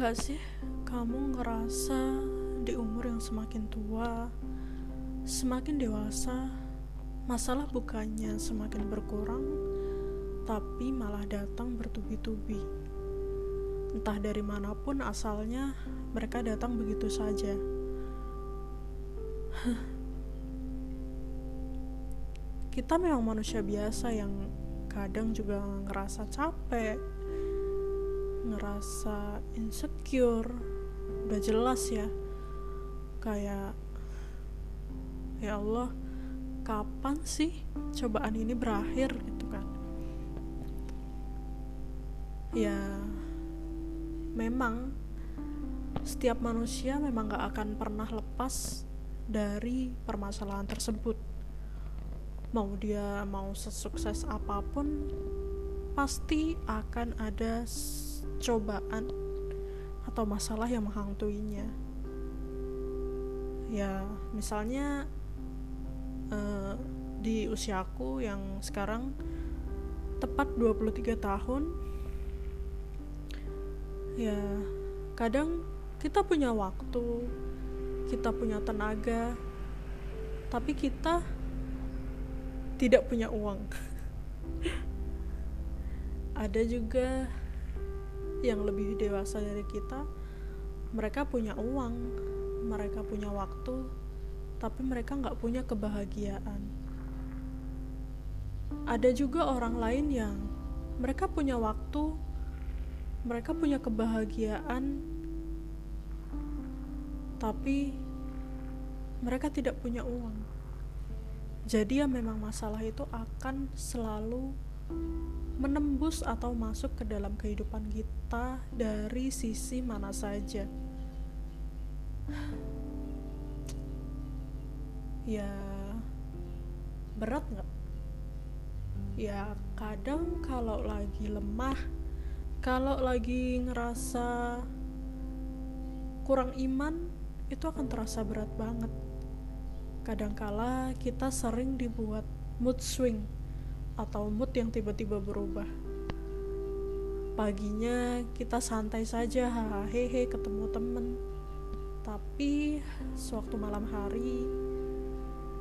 nggak sih kamu ngerasa di umur yang semakin tua, semakin dewasa, masalah bukannya semakin berkurang, tapi malah datang bertubi-tubi. Entah dari mana pun asalnya, mereka datang begitu saja. Kita memang manusia biasa yang kadang juga ngerasa capek, ngerasa insecure udah jelas ya. Kayak ya Allah kapan sih cobaan ini berakhir gitu kan? Ya memang setiap manusia memang gak akan pernah lepas dari permasalahan tersebut. Mau dia mau sesukses apa pun pasti akan ada cobaan atau masalah yang menghantuinya. Ya misalnya uh, di usiaku yang sekarang tepat 23 tahun ya kadang kita punya waktu kita punya tenaga tapi kita tidak punya uang. Ada juga yang lebih dewasa dari kita mereka punya uang mereka punya waktu tapi mereka nggak punya kebahagiaan. Ada juga orang lain yang mereka punya waktu mereka punya kebahagiaan tapi mereka tidak punya uang. Jadi ya memang masalah itu akan selalu menembus atau masuk ke dalam kehidupan kita dari sisi mana saja. Ya, berat nggak? Ya, kadang kalau lagi lemah, kalau lagi ngerasa kurang iman, itu akan terasa berat banget. Kadangkala kita sering dibuat mood swing atau mood yang tiba-tiba berubah. Paginya kita santai saja, hehe ketemu temen. Tapi sewaktu malam hari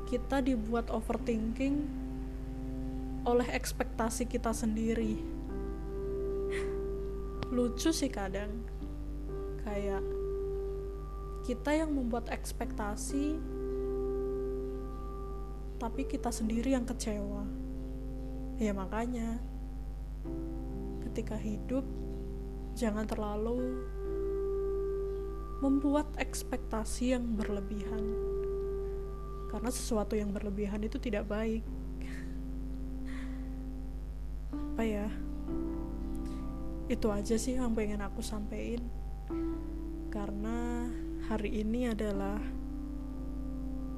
kita dibuat overthinking oleh ekspektasi kita sendiri. Lucu sih kadang. Kayak kita yang membuat ekspektasi tapi kita sendiri yang kecewa ya makanya. Ketika hidup jangan terlalu membuat ekspektasi yang berlebihan. Karena sesuatu yang berlebihan itu tidak baik. Apa ya? Itu aja sih yang pengen aku sampaikan karena hari ini adalah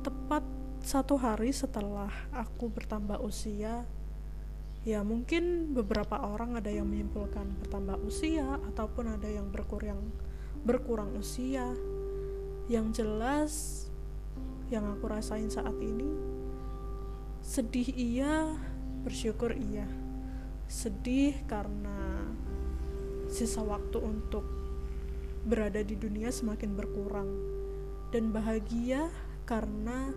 tepat satu hari setelah aku bertambah usia ya mungkin beberapa orang ada yang menyimpulkan bertambah usia ataupun ada yang berkurang berkurang usia. Yang jelas yang aku rasain saat ini sedih iya bersyukur iya. Sedih karena sisa waktu untuk berada di dunia semakin berkurang. Dan bahagia karena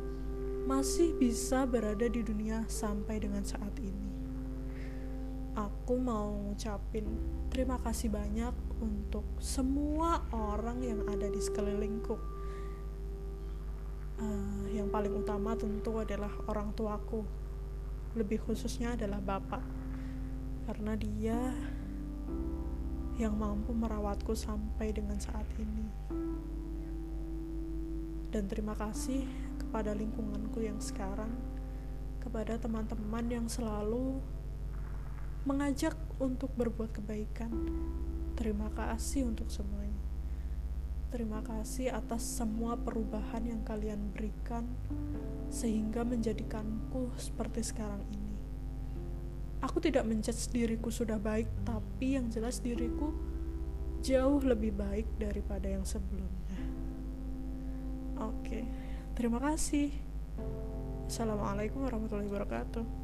masih bisa berada di dunia sampai dengan saat ini aku mau ngucapin terima kasih banyak untuk semua orang yang ada di sekelilingku. Uh, yang paling utama tentu adalah orang tuaku, lebih khususnya adalah bapak, karena dia yang mampu merawatku sampai dengan saat ini. Dan terima kasih kepada lingkunganku yang sekarang, kepada teman-teman yang selalu mengajak untuk berbuat kebaikan. Terima kasih untuk semuanya. Terima kasih atas semua perubahan yang kalian berikan sehingga menjadikanku seperti sekarang ini. Aku tidak menjudge diriku sudah baik, tapi yang jelas diriku jauh lebih baik daripada yang sebelumnya. Oke, terima kasih. Assalamualaikum warahmatullahi wabarakatuh.